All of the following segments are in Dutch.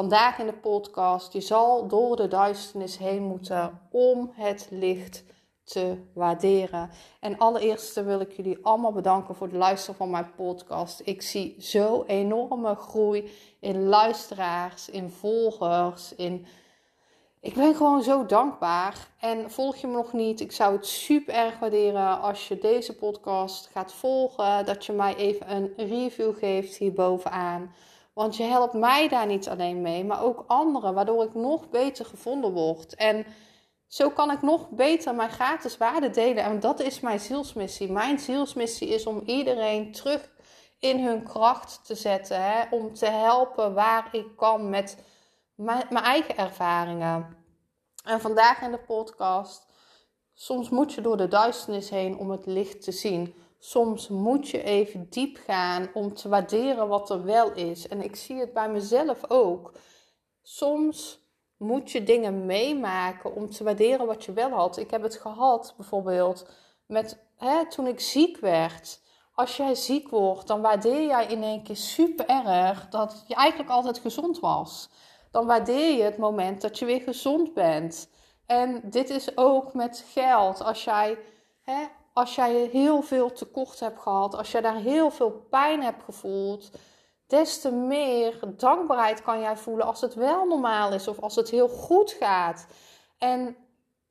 Vandaag in de podcast, je zal door de duisternis heen moeten om het licht te waarderen. En allereerst wil ik jullie allemaal bedanken voor het luisteren van mijn podcast. Ik zie zo enorme groei in luisteraars, in volgers, in... Ik ben gewoon zo dankbaar. En volg je me nog niet? Ik zou het super erg waarderen als je deze podcast gaat volgen. Dat je mij even een review geeft hierbovenaan. Want je helpt mij daar niet alleen mee, maar ook anderen, waardoor ik nog beter gevonden word. En zo kan ik nog beter mijn gratis waarde delen. En dat is mijn zielsmissie. Mijn zielsmissie is om iedereen terug in hun kracht te zetten. Hè? Om te helpen waar ik kan met mijn, mijn eigen ervaringen. En vandaag in de podcast. Soms moet je door de duisternis heen om het licht te zien. Soms moet je even diep gaan om te waarderen wat er wel is. En ik zie het bij mezelf ook. Soms moet je dingen meemaken om te waarderen wat je wel had. Ik heb het gehad bijvoorbeeld met hè, toen ik ziek werd. Als jij ziek wordt, dan waardeer jij in één keer super erg dat je eigenlijk altijd gezond was. Dan waardeer je het moment dat je weer gezond bent. En dit is ook met geld. Als jij hè, als jij heel veel tekort hebt gehad, als jij daar heel veel pijn hebt gevoeld, des te meer dankbaarheid kan jij voelen als het wel normaal is of als het heel goed gaat. En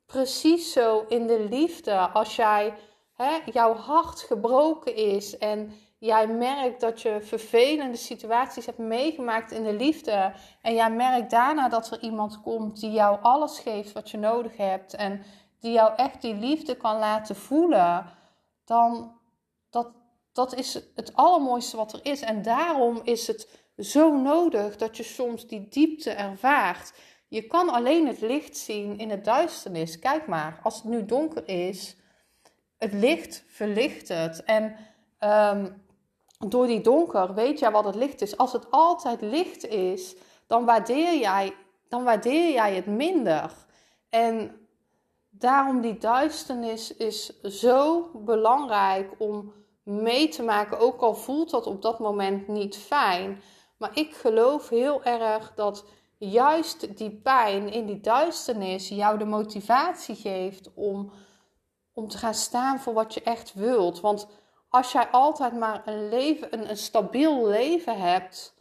precies zo in de liefde, als jij, hè, jouw hart gebroken is en jij merkt dat je vervelende situaties hebt meegemaakt in de liefde. En jij merkt daarna dat er iemand komt die jou alles geeft wat je nodig hebt. En die jou echt die liefde kan laten voelen, dan dat, dat is het allermooiste wat er is. En daarom is het zo nodig dat je soms die diepte ervaart. Je kan alleen het licht zien in het duisternis. Kijk maar, als het nu donker is, het licht verlicht het. En um, door die donker weet jij wat het licht is. Als het altijd licht is, dan waardeer jij, dan waardeer jij het minder. En daarom die duisternis is zo belangrijk om mee te maken. Ook al voelt dat op dat moment niet fijn. Maar ik geloof heel erg dat juist die pijn in die duisternis jou de motivatie geeft om, om te gaan staan voor wat je echt wilt. Want als jij altijd maar een, leven, een, een stabiel leven hebt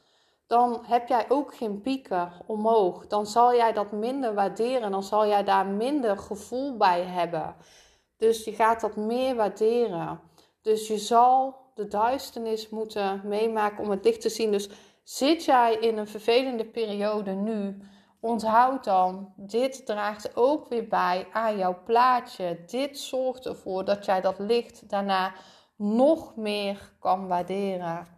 dan heb jij ook geen pieken omhoog. Dan zal jij dat minder waarderen. Dan zal jij daar minder gevoel bij hebben. Dus je gaat dat meer waarderen. Dus je zal de duisternis moeten meemaken om het licht te zien. Dus zit jij in een vervelende periode nu, onthoud dan, dit draagt ook weer bij aan jouw plaatje. Dit zorgt ervoor dat jij dat licht daarna nog meer kan waarderen.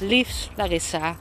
Liefs Larissa.